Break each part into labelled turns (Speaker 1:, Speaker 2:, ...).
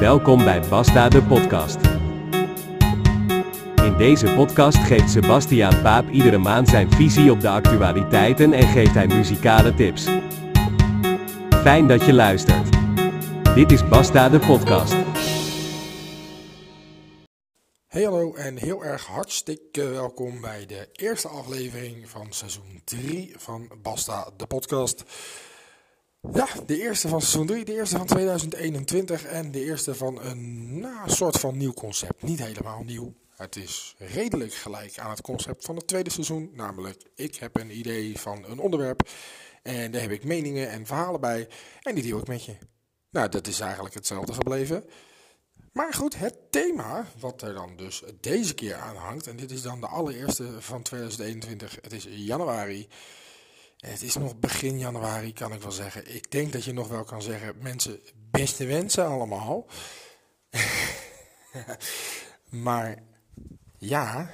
Speaker 1: Welkom bij Basta de podcast. In deze podcast geeft Sebastiaan Paap iedere maand zijn visie op de actualiteiten en geeft hij muzikale tips. Fijn dat je luistert. Dit is Basta de podcast.
Speaker 2: Hey hallo en heel erg hartstikke welkom bij de eerste aflevering van seizoen 3 van Basta de podcast. Ja, de eerste van seizoen 3, de eerste van 2021 en de eerste van een nou, soort van nieuw concept. Niet helemaal nieuw. Het is redelijk gelijk aan het concept van het tweede seizoen. Namelijk, ik heb een idee van een onderwerp en daar heb ik meningen en verhalen bij en die deel ik met je. Nou, dat is eigenlijk hetzelfde gebleven. Maar goed, het thema wat er dan dus deze keer aan hangt, en dit is dan de allereerste van 2021, het is januari. Het is nog begin januari, kan ik wel zeggen. Ik denk dat je nog wel kan zeggen, mensen, beste wensen allemaal. maar ja,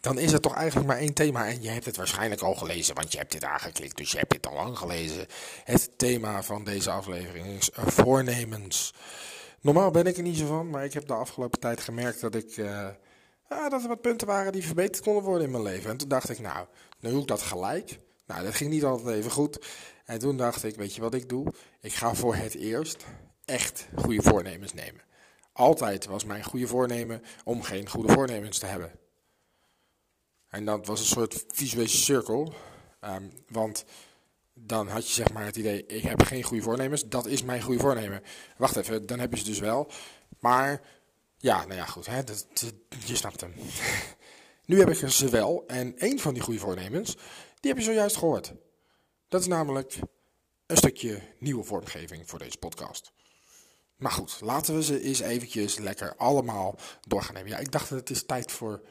Speaker 2: dan is er toch eigenlijk maar één thema. En je hebt het waarschijnlijk al gelezen, want je hebt dit aangeklikt, dus je hebt dit al lang gelezen. Het thema van deze aflevering is voornemens. Normaal ben ik er niet zo van, maar ik heb de afgelopen tijd gemerkt dat ik... Uh, dat er wat punten waren die verbeterd konden worden in mijn leven. En toen dacht ik, nou, nu doe ik dat gelijk. Nou, dat ging niet altijd even goed. En toen dacht ik, weet je wat ik doe? Ik ga voor het eerst echt goede voornemens nemen. Altijd was mijn goede voornemen om geen goede voornemens te hebben. En dat was een soort visuele cirkel. Um, want dan had je zeg maar het idee, ik heb geen goede voornemens. Dat is mijn goede voornemen. Wacht even, dan heb je ze dus wel. Maar, ja, nou ja, goed. Hè, dat, je snapt hem. nu heb ik ze wel. En een van die goede voornemens, die heb je zojuist gehoord. Dat is namelijk een stukje nieuwe vormgeving voor deze podcast. Maar goed, laten we ze eens eventjes lekker allemaal doorgaan nemen. Ja, ik dacht dat het is tijd voor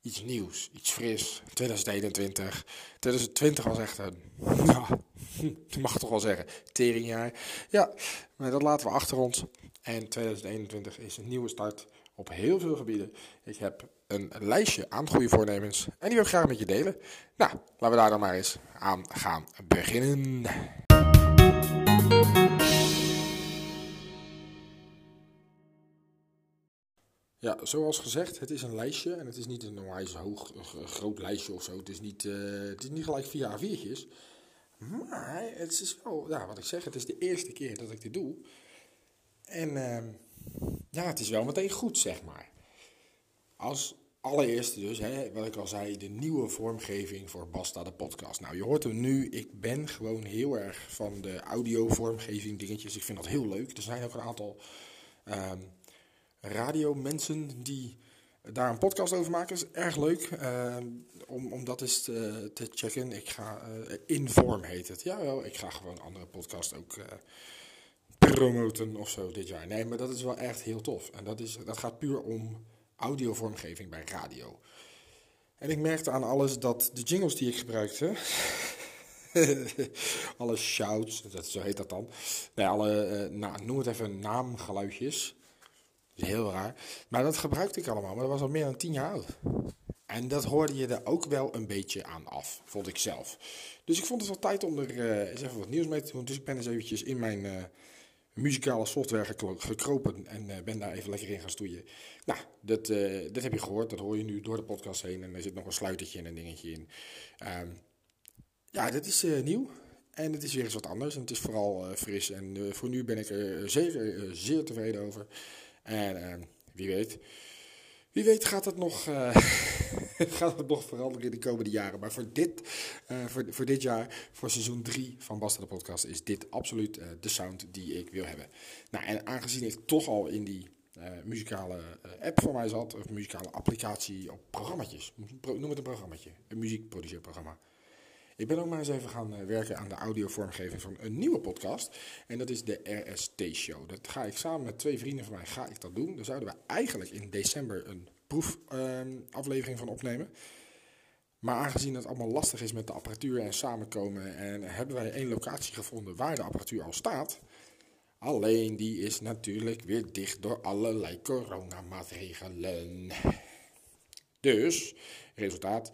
Speaker 2: iets nieuws, iets fris. 2021. 2020 was echt een, ja, je mag toch wel zeggen, teringjaar. Ja, maar dat laten we achter ons. En 2021 is een nieuwe start op heel veel gebieden. Ik heb een lijstje aan goede voornemens en die wil ik graag met je delen. Nou, laten we daar dan maar eens aan gaan beginnen. Ja, zoals gezegd, het is een lijstje en het is niet een onwijs hoog, groot lijstje of zo. Het is niet, uh, het is niet gelijk via A4'tjes. Maar het is wel, ja, wat ik zeg, het is de eerste keer dat ik dit doe. En uh, ja, het is wel meteen goed, zeg maar. Als allereerste dus, hè, wat ik al zei, de nieuwe vormgeving voor Basta de podcast. Nou, je hoort hem nu, ik ben gewoon heel erg van de audio vormgeving dingetjes. Ik vind dat heel leuk. Er zijn ook een aantal... Um, radiomensen die daar een podcast over maken. is erg leuk uh, om, om dat eens te, checken. Ik ga, uh, Inform heet het. Jawel, ik ga gewoon andere podcasts ook uh, promoten of zo dit jaar. Nee, maar dat is wel echt heel tof. En dat, is, dat gaat puur om audiovormgeving bij radio. En ik merkte aan alles dat de jingles die ik gebruikte... alle shouts, dat, zo heet dat dan. Nee, alle, nou, noem het even naamgeluidjes heel raar. Maar dat gebruikte ik allemaal. Maar dat was al meer dan tien jaar oud. En dat hoorde je er ook wel een beetje aan af, vond ik zelf. Dus ik vond het wel tijd om er uh, eens even wat nieuws mee te doen. Dus ik ben eens eventjes in mijn uh, muzikale software gekropen en uh, ben daar even lekker in gaan stoeien. Nou, dat, dat heb je gehoord. Dat hoor je nu door de podcast heen. En er zit nog een sluitertje en een dingetje in. Um, ja, dit is nieuw. En het is weer eens wat anders. En het is vooral fris. En voor nu ben ik er zeker zeer tevreden over. En uh, wie weet, wie weet gaat het nog, gaat het nog veranderen in de komende jaren. Maar voor dit, uh, voor, dit jaar, voor seizoen 3 van Basta de Podcast, is dit absoluut de sound die ik wil hebben. Nou, en aangezien ik toch al in die muzikale app voor mij zat, of muzikale applicatie op programmaatjes, noem het een programmaatje, een muziekproduceerprogramma. Ik ben ook maar eens even gaan eh, werken aan de audiovormgeving van een nieuwe podcast. En dat is de RST Show. Dat ga ik samen met twee vrienden van mij ga ik dat doen. Daar zouden we eigenlijk in december een proefaflevering van opnemen. Maar aangezien het allemaal lastig is met de apparatuur en samenkomen, en hebben wij één locatie gevonden waar de apparatuur al staat. Alleen die is natuurlijk weer dicht door allerlei coronamaatregelen. Dus, resultaat,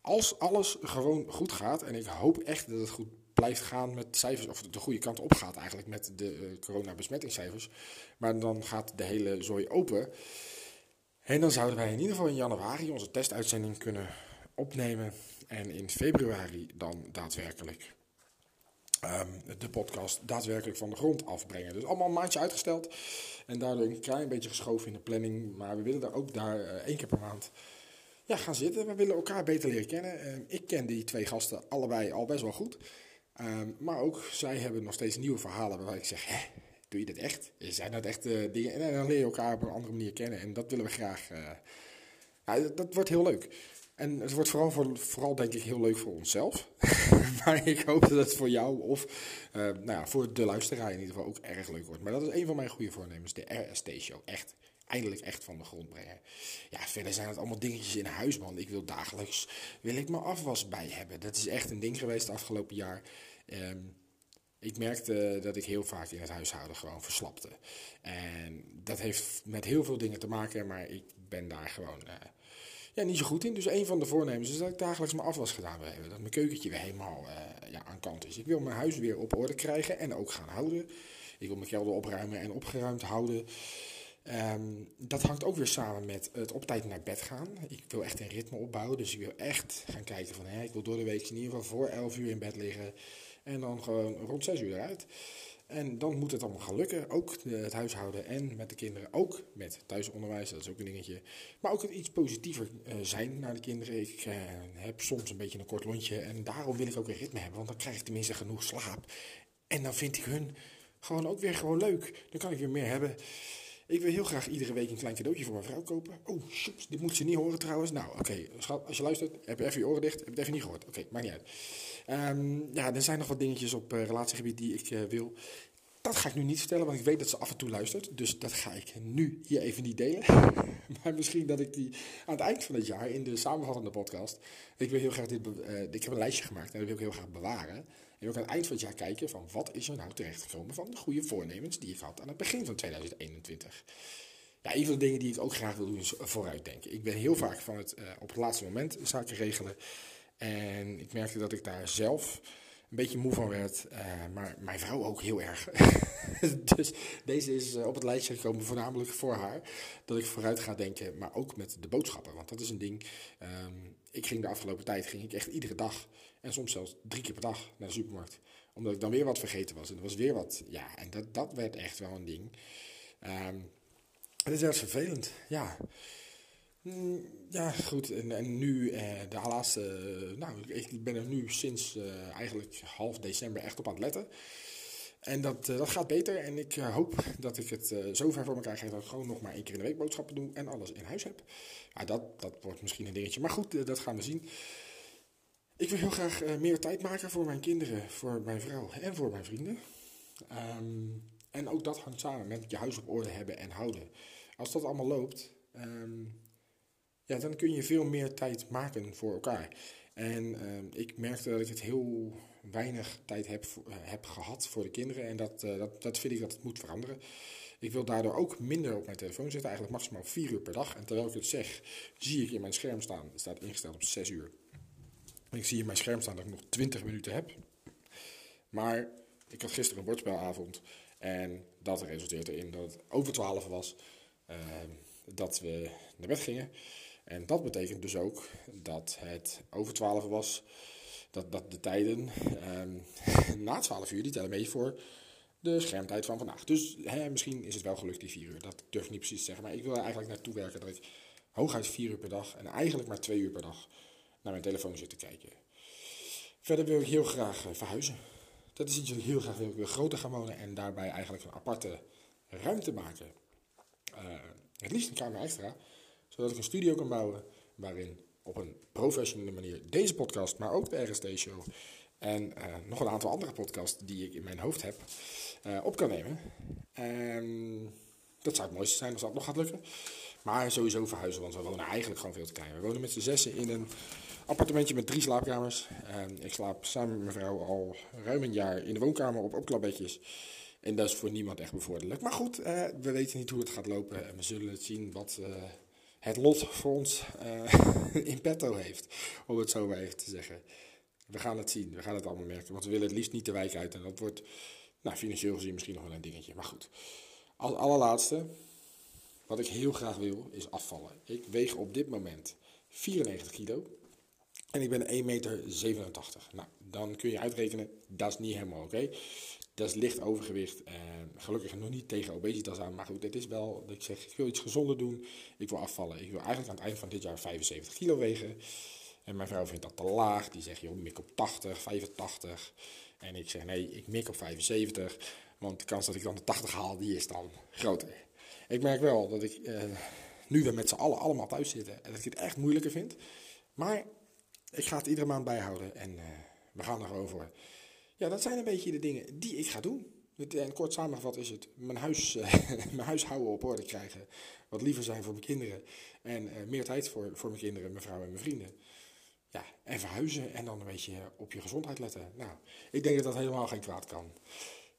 Speaker 2: als alles gewoon goed gaat, en ik hoop echt dat het goed blijft gaan met cijfers, of de goede kant op gaat eigenlijk met de uh, coronabesmettingscijfers. Maar dan gaat de hele zooi open. En dan zouden wij in ieder geval in januari onze testuitzending kunnen opnemen. En in februari dan daadwerkelijk um, de podcast daadwerkelijk van de grond afbrengen. Dus allemaal een maandje uitgesteld. En daardoor een klein beetje geschoven in de planning. Maar we willen daar ook daar uh, één keer per maand ja, gaan zitten. We willen elkaar beter leren kennen. Uh, ik ken die twee gasten allebei al best wel goed. Um, maar ook zij hebben nog steeds nieuwe verhalen waarbij ik zeg, hè, doe je dat echt? Zijn dat echt uh, dingen? En dan leer je elkaar op een andere manier kennen. En dat willen we graag. Uh, ja, dat wordt heel leuk. En het wordt vooral, voor, vooral denk ik heel leuk voor onszelf. maar ik hoop dat het voor jou of uh, nou ja, voor de luisteraar in ieder geval ook erg leuk wordt. Maar dat is een van mijn goede voornemens, de RST-show. Echt, eindelijk echt van de grond brengen. Ja, verder zijn het allemaal dingetjes in huis, man. Ik wil dagelijks, wil ik mijn afwas bij hebben. Dat is echt een ding geweest het afgelopen jaar. Um, ik merkte dat ik heel vaak in het huishouden gewoon verslapte. En dat heeft met heel veel dingen te maken, maar ik ben daar gewoon uh, ja, niet zo goed in. Dus een van de voornemens is dat ik dagelijks mijn afwas gedaan wil hebben. Dat mijn keukentje weer helemaal uh, ja, aan kant is. Ik wil mijn huis weer op orde krijgen en ook gaan houden. Ik wil mijn kelder opruimen en opgeruimd houden. Um, dat hangt ook weer samen met het op tijd naar bed gaan. Ik wil echt een ritme opbouwen. Dus ik wil echt gaan kijken van... Hè, ik wil door de week in ieder geval voor 11 uur in bed liggen. En dan gewoon rond 6 uur eruit. En dan moet het allemaal gaan lukken. Ook het huishouden en met de kinderen. Ook met thuisonderwijs, dat is ook een dingetje. Maar ook het iets positiever uh, zijn naar de kinderen. Ik uh, heb soms een beetje een kort lontje. En daarom wil ik ook een ritme hebben. Want dan krijg ik tenminste genoeg slaap. En dan vind ik hun gewoon ook weer gewoon leuk. Dan kan ik weer meer hebben. Ik wil heel graag iedere week een klein cadeautje voor mijn vrouw kopen. Oh, chips, dit moet ze niet horen trouwens. Nou, oké, als je luistert, heb je even je oren dicht. Heb je het even niet gehoord. Oké, maakt niet uit. Um, ja, er zijn nog wat dingetjes op uh, relatiegebied die ik uh, wil. Dat ga ik nu niet vertellen, want ik weet dat ze af en toe luistert. Dus dat ga ik nu hier even niet delen. maar misschien dat ik die aan het eind van het jaar in de samenvattende podcast. Ik wil heel graag dit. Uh, ik heb een lijstje gemaakt en dat wil ik heel graag bewaren. En ook aan het eind van het jaar kijken van wat is er nou terechtgekomen van de goede voornemens die ik had aan het begin van 2021. Ja, een van de dingen die ik ook graag wil doen is vooruitdenken. Ik ben heel vaak van het op het laatste moment zaken regelen. En ik merkte dat ik daar zelf een beetje moe van werd. Uh, maar mijn vrouw ook heel erg. dus deze is uh, op het lijstje gekomen, voornamelijk voor haar. Dat ik vooruit ga denken, maar ook met de boodschappen. Want dat is een ding. Um, ik ging de afgelopen tijd ging ik echt iedere dag. En soms zelfs drie keer per dag naar de supermarkt. Omdat ik dan weer wat vergeten was. En er was weer wat. Ja, en dat, dat werd echt wel een ding. Um, het is erg vervelend. Ja. Ja, goed. En, en nu, eh, de laatste. nou, ik ben er nu sinds uh, eigenlijk half december echt op aan het letten. En dat, dat gaat beter. En ik hoop dat ik het zo ver voor elkaar krijg dat ik gewoon nog maar één keer in de week boodschappen doe en alles in huis heb. Ja, dat, dat wordt misschien een dingetje. Maar goed, dat gaan we zien. Ik wil heel graag meer tijd maken voor mijn kinderen, voor mijn vrouw en voor mijn vrienden. Um, en ook dat hangt samen met je huis op orde hebben en houden. Als dat allemaal loopt, um, ja, dan kun je veel meer tijd maken voor elkaar. En uh, ik merkte dat ik het heel weinig tijd heb, uh, heb gehad voor de kinderen. En dat, uh, dat, dat vind ik dat het moet veranderen. Ik wil daardoor ook minder op mijn telefoon zitten. Eigenlijk maximaal 4 uur per dag. En terwijl ik het zeg, zie ik in mijn scherm staan. Het staat ingesteld op 6 uur. Ik zie in mijn scherm staan dat ik nog 20 minuten heb. Maar ik had gisteren een bordspelavond. En dat resulteerde erin dat het over 12 was. Ehm, dat we naar bed gingen. En dat betekent dus ook dat het over 12 was, dat, dat de tijden um, na 12 uur, die tellen mee voor de schermtijd van vandaag. Dus hè, misschien is het wel gelukt die 4 uur, dat durf ik niet precies te zeggen. Maar ik wil er eigenlijk naartoe werken dat ik hooguit 4 uur per dag en eigenlijk maar 2 uur per dag naar mijn telefoon zit te kijken. Verder wil ik heel graag uh, verhuizen. Dat is iets wat ik heel graag wil. Ik wil groter gaan wonen en daarbij eigenlijk een aparte ruimte maken. Uh, het liefst een kamer extra zodat ik een studio kan bouwen waarin op een professionele manier deze podcast, maar ook de RST-show en uh, nog een aantal andere podcasts die ik in mijn hoofd heb, uh, op kan nemen. En dat zou het mooiste zijn als dat nog gaat lukken. Maar sowieso verhuizen, want we wonen eigenlijk gewoon veel te klein. We wonen met z'n zessen in een appartementje met drie slaapkamers. Ik slaap samen met mijn vrouw al ruim een jaar in de woonkamer op opklapbedjes. En dat is voor niemand echt bevorderlijk. Maar goed, uh, we weten niet hoe het gaat lopen. En we zullen het zien wat, het lot voor ons uh, in petto heeft, om het zo maar even te zeggen. We gaan het zien, we gaan het allemaal merken. Want we willen het liefst niet de wijk uit. En dat wordt nou, financieel gezien misschien nog wel een dingetje. Maar goed, als allerlaatste, wat ik heel graag wil, is afvallen. Ik weeg op dit moment 94 kilo. En ik ben 1,87 meter. Nou, dan kun je uitrekenen, dat is niet helemaal oké. Dat is licht overgewicht. En gelukkig nog niet tegen obesitas aan. Maar goed, het is wel dat ik zeg, ik wil iets gezonder doen. Ik wil afvallen. Ik wil eigenlijk aan het eind van dit jaar 75 kilo wegen. En mijn vrouw vindt dat te laag. Die zegt, joh, mik op 80, 85. En ik zeg, nee, ik mik op 75. Want de kans dat ik dan de 80 haal, die is dan groter. Ik merk wel dat ik eh, nu we met z'n allen allemaal thuis zitten. En dat ik het echt moeilijker vind. Maar ik ga het iedere maand bijhouden. En uh, we gaan er voor. Ja, dat zijn een beetje de dingen die ik ga doen. En kort samengevat is het mijn, huis, uh, mijn huishouden op orde krijgen. Wat liever zijn voor mijn kinderen. En uh, meer tijd voor, voor mijn kinderen, mijn vrouw en mijn vrienden. Ja, en verhuizen en dan een beetje op je gezondheid letten. Nou, ik denk dat dat helemaal geen kwaad kan.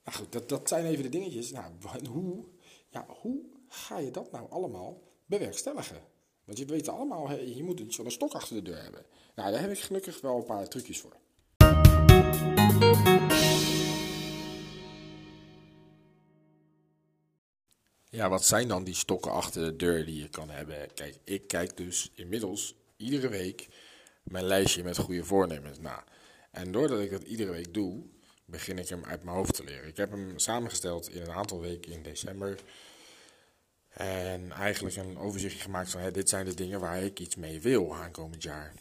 Speaker 2: Nou goed, dat, dat zijn even de dingetjes. Nou, hoe, ja, hoe ga je dat nou allemaal bewerkstelligen? Want je weet allemaal, je moet zo'n stok achter de deur hebben. Nou, daar heb ik gelukkig wel een paar trucjes voor. Ja, wat zijn dan die stokken achter de deur die je kan hebben? Kijk, ik kijk dus inmiddels iedere week mijn lijstje met goede voornemens na. En doordat ik dat iedere week doe, begin ik hem uit mijn hoofd te leren. Ik heb hem samengesteld in een aantal weken in december. En eigenlijk een overzichtje gemaakt van hè, dit zijn de dingen waar ik iets mee wil aankomend jaar.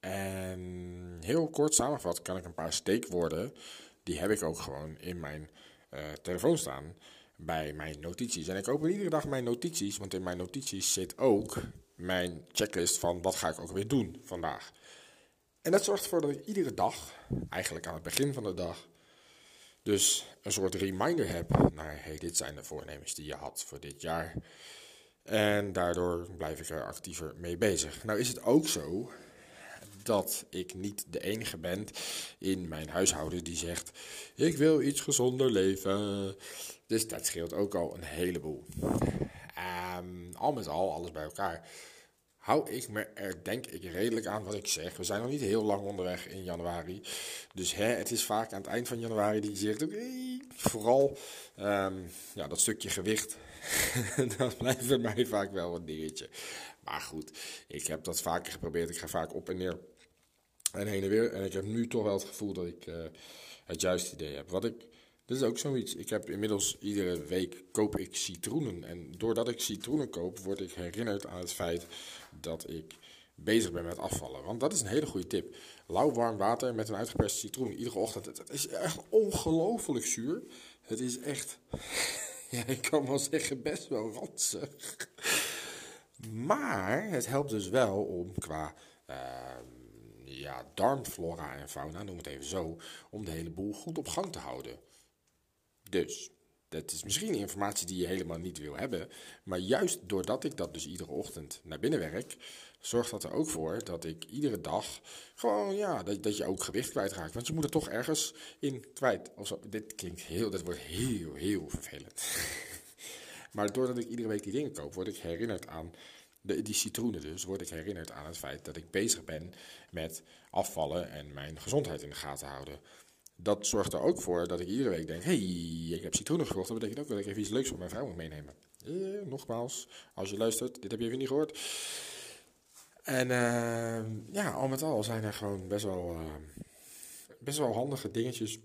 Speaker 2: En heel kort samenvat kan ik een paar steekwoorden, die heb ik ook gewoon in mijn uh, telefoon staan bij mijn notities. En ik open iedere dag mijn notities, want in mijn notities zit ook mijn checklist van wat ga ik ook weer doen vandaag. En dat zorgt ervoor dat ik iedere dag, eigenlijk aan het begin van de dag, dus een soort reminder heb naar hey, dit zijn de voornemens die je had voor dit jaar. En daardoor blijf ik er actiever mee bezig. Nou is het ook zo dat ik niet de enige ben in mijn huishouden die zegt: Ik wil iets gezonder leven. Dus dat scheelt ook al een heleboel. Um, al met al, alles bij elkaar, hou ik me er denk ik redelijk aan wat ik zeg. We zijn nog niet heel lang onderweg in januari. Dus hè, het is vaak aan het eind van januari die je zegt, vooral um, ja, dat stukje gewicht, dat blijft bij mij vaak wel een dingetje. Maar goed, ik heb dat vaker geprobeerd. Ik ga vaak op en neer en heen en weer. En ik heb nu toch wel het gevoel dat ik uh, het juiste idee heb. Wat ik dat is ook zoiets. Ik heb inmiddels iedere week koop ik citroenen. En doordat ik citroenen koop, word ik herinnerd aan het feit dat ik bezig ben met afvallen. Want dat is een hele goede tip. Lauw warm water met een uitgeperste citroen. Iedere ochtend. Het is echt ongelooflijk zuur. Het is echt, ja, ik kan wel zeggen, best wel ranzig. Maar het helpt dus wel om qua uh, ja, darmflora en fauna, noem het even zo, om de hele boel goed op gang te houden. Dus, dat is misschien informatie die je helemaal niet wil hebben. Maar juist doordat ik dat dus iedere ochtend naar binnen werk, zorgt dat er ook voor dat ik iedere dag gewoon, ja, dat, dat je ook gewicht kwijtraakt. Want je moet er toch ergens in kwijt. Dit klinkt heel, dat wordt heel, heel vervelend. maar doordat ik iedere week die dingen koop, word ik herinnerd aan de, die citroenen dus, word ik herinnerd aan het feit dat ik bezig ben met afvallen en mijn gezondheid in de gaten houden dat zorgt er ook voor dat ik iedere week denk: hey, ik heb citroenen gekocht. Dat betekent ook dat ik even iets leuks voor mijn vrouw moet meenemen. Eh, nogmaals, als je luistert, dit heb je even niet gehoord. En uh, ja, al met al zijn er gewoon best wel, uh, best wel handige dingetjes.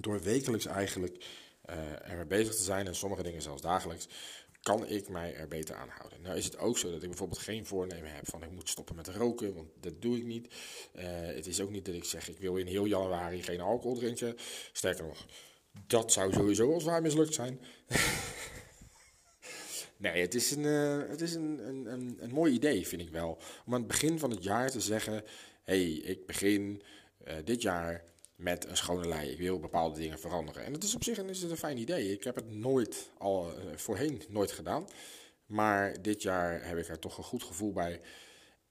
Speaker 2: Door wekelijks eigenlijk uh, er bezig te zijn en sommige dingen zelfs dagelijks kan ik mij er beter aan houden. Nou is het ook zo dat ik bijvoorbeeld geen voornemen heb van ik moet stoppen met roken, want dat doe ik niet. Uh, het is ook niet dat ik zeg ik wil in heel januari geen alcohol drinken. Sterker nog, dat zou sowieso al zwaar mislukt zijn. nee, het is, een, uh, het is een, een, een, een mooi idee vind ik wel. Om aan het begin van het jaar te zeggen, hey, ik begin uh, dit jaar met een schone lei. Ik wil bepaalde dingen veranderen. En dat is op zich is het een fijn idee. Ik heb het nooit al uh, voorheen nooit gedaan. Maar dit jaar heb ik er toch een goed gevoel bij.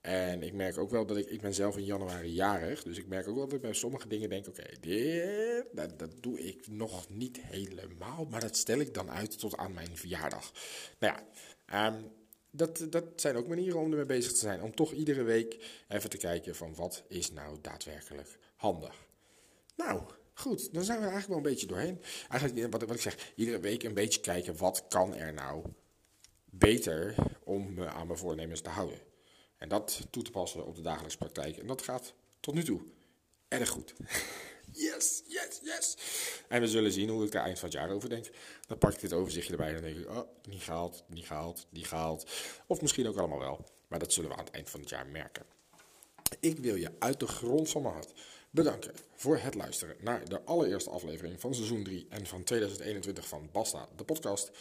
Speaker 2: En ik merk ook wel dat ik, ik ben zelf in januari jarig. Dus ik merk ook wel dat ik bij sommige dingen denk, oké, dit, dat, doe ik nog niet helemaal. Maar dat stel ik dan uit tot aan mijn verjaardag. Nou ja, um, dat, dat zijn ook manieren om ermee bezig te zijn. Om toch iedere week even te kijken van wat is nou daadwerkelijk handig. Nou, goed, dan zijn we eigenlijk wel een beetje doorheen. Eigenlijk, wat, wat ik zeg, iedere week een beetje kijken, wat kan er nou beter om me aan mijn voornemens te houden. En dat toe te passen op de dagelijkse praktijk. En dat gaat tot nu toe erg goed. Yes, yes, yes. En we zullen zien hoe ik er eind van het jaar over denk. Dan pak ik dit overzichtje erbij en dan denk ik, oh, niet gehaald, niet gehaald, niet gehaald. Of misschien ook allemaal wel. Maar dat zullen we aan het eind van het jaar merken. Ik wil je uit de grond van mijn hart bedanken voor het luisteren naar de allereerste aflevering van seizoen 3 en van 2021 van Basta, de podcast.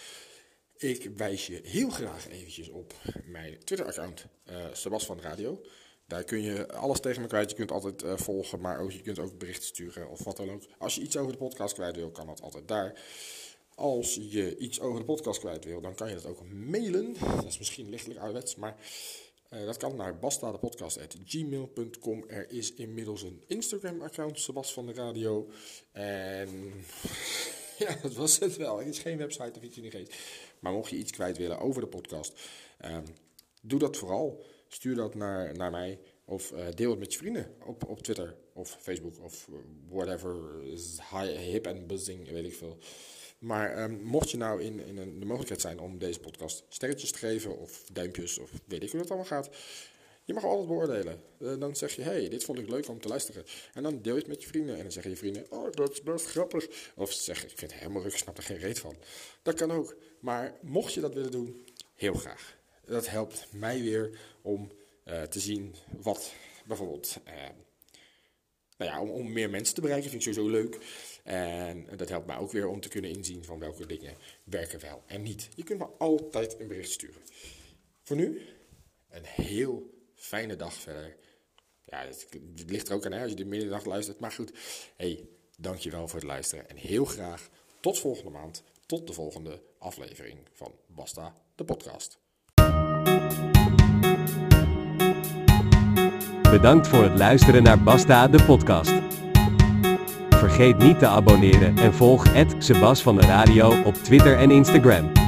Speaker 2: Ik wijs je heel graag eventjes op mijn Twitter-account, uh, Sebas van Radio. Daar kun je alles tegen me kwijt. Je kunt altijd uh, volgen, maar ook, je kunt ook berichten sturen of wat dan ook. Als je iets over de podcast kwijt wil, kan dat altijd daar. Als je iets over de podcast kwijt wil, dan kan je dat ook mailen. Dat is misschien lichtelijk ouderwets, maar uh, dat kan naar bastadepodcast.gmail.com. Er is inmiddels een Instagram-account, Sebas van de Radio. En ja, dat was het wel. Er is geen website of iets in de geest. Maar mocht je iets kwijt willen over de podcast, um, doe dat vooral. Stuur dat naar, naar mij of uh, deel het met je vrienden op, op Twitter of Facebook of whatever. Hip en buzzing, weet ik veel. Maar um, mocht je nou in, in de mogelijkheid zijn om deze podcast sterretjes te geven of duimpjes of weet ik hoe dat allemaal gaat. Je mag altijd beoordelen. Uh, dan zeg je, hey, dit vond ik leuk om te luisteren. En dan deel je het met je vrienden. En dan zeggen je vrienden, oh, dat is best grappig. Of ze zeggen, ik vind het helemaal leuk, ik snap er geen reet van. Dat kan ook. Maar mocht je dat willen doen, heel graag. Dat helpt mij weer om uh, te zien wat bijvoorbeeld... Uh, nou ja, om, om meer mensen te bereiken vind ik sowieso leuk. En dat helpt mij ook weer om te kunnen inzien van welke dingen werken wel en niet. Je kunt me altijd een bericht sturen. Voor nu, een heel fijne dag verder. Ja, het, ligt er ook aan hè, als je de middag luistert. Maar goed, hey, dankjewel voor het luisteren. En heel graag tot volgende maand. Tot de volgende aflevering van Basta, de podcast.
Speaker 1: Bedankt voor het luisteren naar Basta, de podcast. Vergeet niet te abonneren en volg Sebas van de Radio op Twitter en Instagram.